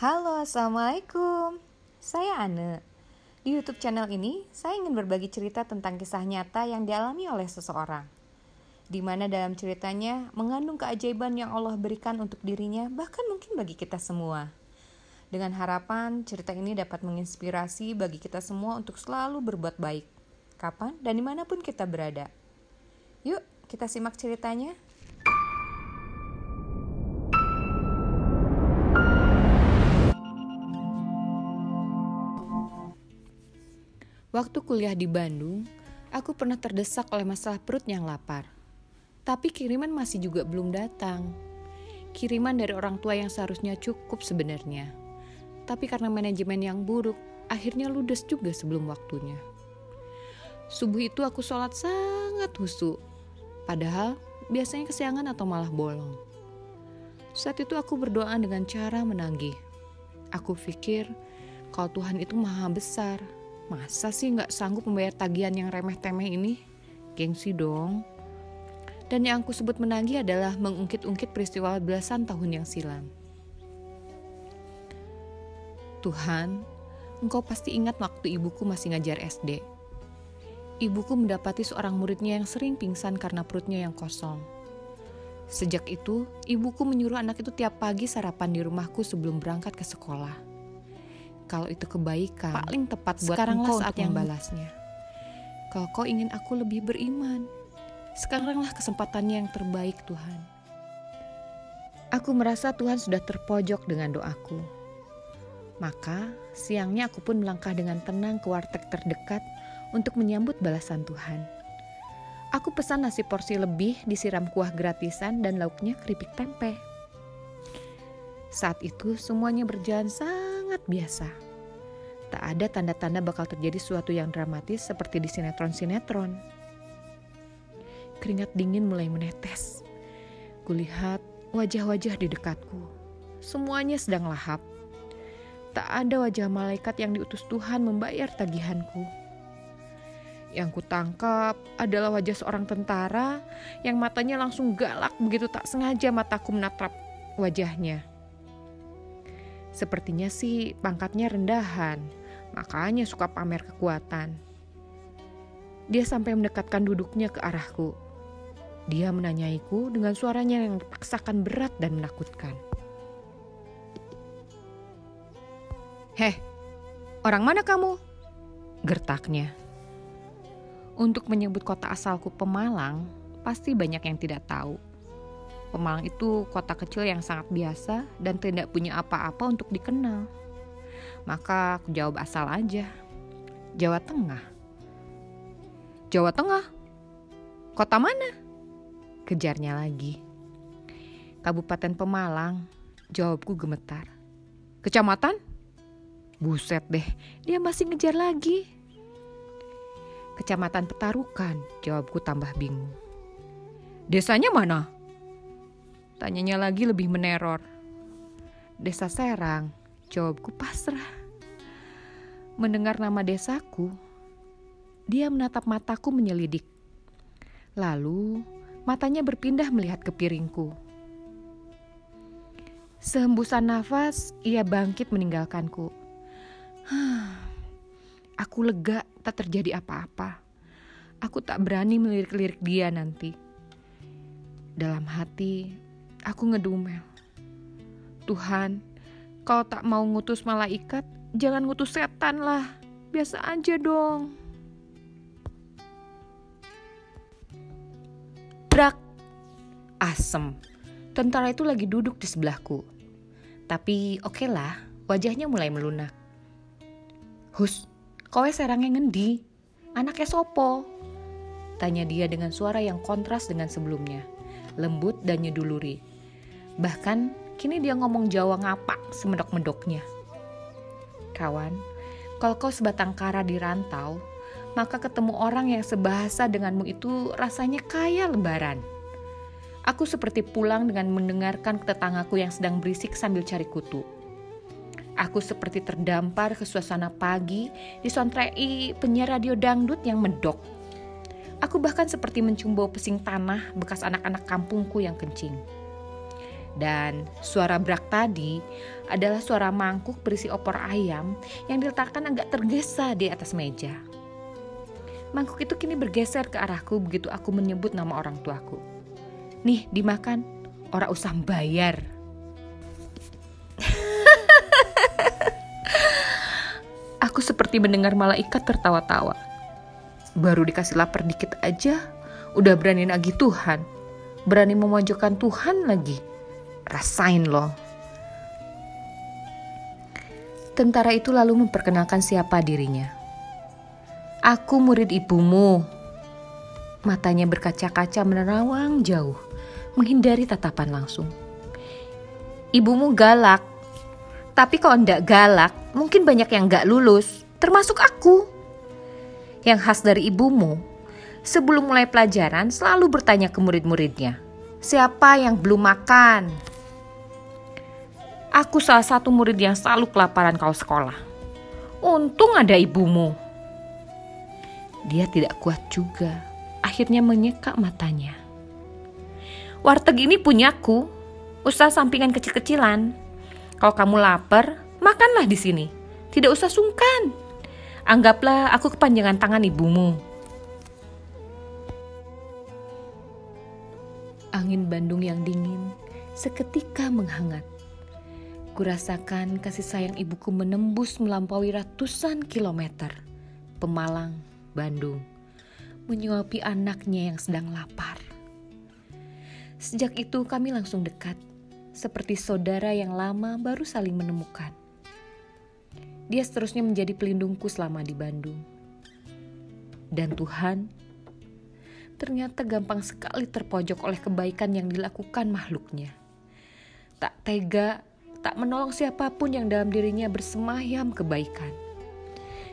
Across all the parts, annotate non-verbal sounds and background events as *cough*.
Halo, Assalamualaikum. Saya Ane. Di YouTube channel ini, saya ingin berbagi cerita tentang kisah nyata yang dialami oleh seseorang. Di mana dalam ceritanya mengandung keajaiban yang Allah berikan untuk dirinya, bahkan mungkin bagi kita semua. Dengan harapan cerita ini dapat menginspirasi bagi kita semua untuk selalu berbuat baik, kapan dan di mana pun kita berada. Yuk, kita simak ceritanya. Waktu kuliah di Bandung, aku pernah terdesak oleh masalah perut yang lapar. Tapi kiriman masih juga belum datang. Kiriman dari orang tua yang seharusnya cukup sebenarnya. Tapi karena manajemen yang buruk, akhirnya ludes juga sebelum waktunya. Subuh itu aku sholat sangat husu. Padahal biasanya kesiangan atau malah bolong. Saat itu aku berdoa dengan cara menagih. Aku pikir kalau Tuhan itu maha besar, Masa sih nggak sanggup membayar tagihan yang remeh-temeh ini? Gengsi dong. Dan yang aku sebut menagih adalah mengungkit-ungkit peristiwa belasan tahun yang silam. Tuhan, engkau pasti ingat waktu ibuku masih ngajar SD. Ibuku mendapati seorang muridnya yang sering pingsan karena perutnya yang kosong. Sejak itu, ibuku menyuruh anak itu tiap pagi sarapan di rumahku sebelum berangkat ke sekolah kalau itu kebaikan, paling tepat buat Sekaranglah engkau saat yang membalasnya. Kalau kau ingin aku lebih beriman, sekaranglah kesempatannya yang terbaik Tuhan. Aku merasa Tuhan sudah terpojok dengan doaku. Maka siangnya aku pun melangkah dengan tenang ke warteg terdekat untuk menyambut balasan Tuhan. Aku pesan nasi porsi lebih disiram kuah gratisan dan lauknya keripik tempe. Saat itu semuanya berjalan sangat biasa. Tak ada tanda-tanda bakal terjadi sesuatu yang dramatis seperti di sinetron-sinetron. Keringat dingin mulai menetes. Kulihat wajah-wajah di dekatku. Semuanya sedang lahap. Tak ada wajah malaikat yang diutus Tuhan membayar tagihanku. Yang kutangkap adalah wajah seorang tentara yang matanya langsung galak begitu tak sengaja mataku menatap wajahnya. Sepertinya sih pangkatnya rendahan, makanya suka pamer kekuatan. Dia sampai mendekatkan duduknya ke arahku. Dia menanyaiku dengan suaranya yang dipaksakan berat dan menakutkan. Heh, orang mana kamu? Gertaknya. Untuk menyebut kota asalku Pemalang, pasti banyak yang tidak tahu. Pemalang itu kota kecil yang sangat biasa dan tidak punya apa-apa untuk dikenal. Maka aku jawab asal aja. Jawa Tengah. Jawa Tengah? Kota mana? Kejarnya lagi. Kabupaten Pemalang. Jawabku gemetar. Kecamatan? Buset deh, dia masih ngejar lagi. Kecamatan Petarukan, jawabku tambah bingung. Desanya mana? Tanyanya lagi lebih meneror. Desa Serang, jawabku pasrah. Mendengar nama desaku, dia menatap mataku menyelidik. Lalu matanya berpindah melihat ke piringku. Sehembusan nafas, ia bangkit meninggalkanku. Aku lega tak terjadi apa-apa. Aku tak berani melirik-lirik dia nanti. Dalam hati, Aku ngedumel. Tuhan, kalau tak mau ngutus malaikat, jangan ngutus setan lah. Biasa aja dong. Brak. Asem. Tentara itu lagi duduk di sebelahku. Tapi oke okay lah, wajahnya mulai melunak. Hus, kowe serangnya ngendi? Anaknya sopo? Tanya dia dengan suara yang kontras dengan sebelumnya. Lembut dan nyeduluri. Bahkan kini dia ngomong Jawa ngapak semedok-medoknya. Kawan, kalau kau sebatang kara di rantau, maka ketemu orang yang sebahasa denganmu itu rasanya kaya lebaran. Aku seperti pulang dengan mendengarkan tetanggaku yang sedang berisik sambil cari kutu. Aku seperti terdampar ke suasana pagi di sontrei penyiar radio dangdut yang medok. Aku bahkan seperti mencium bau pesing tanah bekas anak-anak kampungku yang kencing. Dan suara brak tadi adalah suara mangkuk berisi opor ayam yang diletakkan agak tergesa di atas meja. Mangkuk itu kini bergeser ke arahku begitu aku menyebut nama orang tuaku. Nih, dimakan. Orang usah bayar. *laughs* aku seperti mendengar malaikat tertawa-tawa. Baru dikasih lapar dikit aja, udah berani nagih Tuhan. Berani memojokkan Tuhan lagi. Rasain loh. Tentara itu lalu memperkenalkan siapa dirinya. Aku murid ibumu. Matanya berkaca-kaca menerawang jauh, menghindari tatapan langsung. Ibumu galak, tapi kalau ndak galak, mungkin banyak yang nggak lulus, termasuk aku. Yang khas dari ibumu, sebelum mulai pelajaran selalu bertanya ke murid-muridnya, siapa yang belum makan? Aku salah satu murid yang selalu kelaparan kalau sekolah. Untung ada ibumu. Dia tidak kuat juga. Akhirnya menyekak matanya. Warteg ini punyaku. Usaha sampingan kecil-kecilan. Kalau kamu lapar, makanlah di sini. Tidak usah sungkan. Anggaplah aku kepanjangan tangan ibumu. Angin Bandung yang dingin seketika menghangat Kurasakan kasih sayang ibuku menembus melampaui ratusan kilometer. Pemalang, Bandung, menyuapi anaknya yang sedang lapar. Sejak itu kami langsung dekat, seperti saudara yang lama baru saling menemukan. Dia seterusnya menjadi pelindungku selama di Bandung. Dan Tuhan, ternyata gampang sekali terpojok oleh kebaikan yang dilakukan makhluknya. Tak tega tak menolong siapa pun yang dalam dirinya bersemayam kebaikan.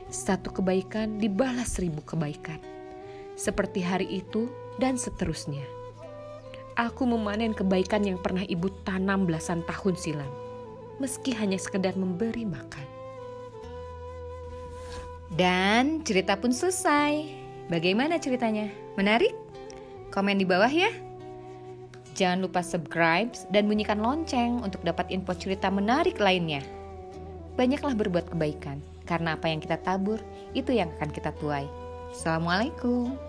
Satu kebaikan dibalas seribu kebaikan. Seperti hari itu dan seterusnya. Aku memanen kebaikan yang pernah ibu tanam belasan tahun silam. Meski hanya sekedar memberi makan. Dan cerita pun selesai. Bagaimana ceritanya? Menarik? Komen di bawah ya. Jangan lupa subscribe dan bunyikan lonceng untuk dapat info cerita menarik lainnya. Banyaklah berbuat kebaikan, karena apa yang kita tabur, itu yang akan kita tuai. Assalamualaikum.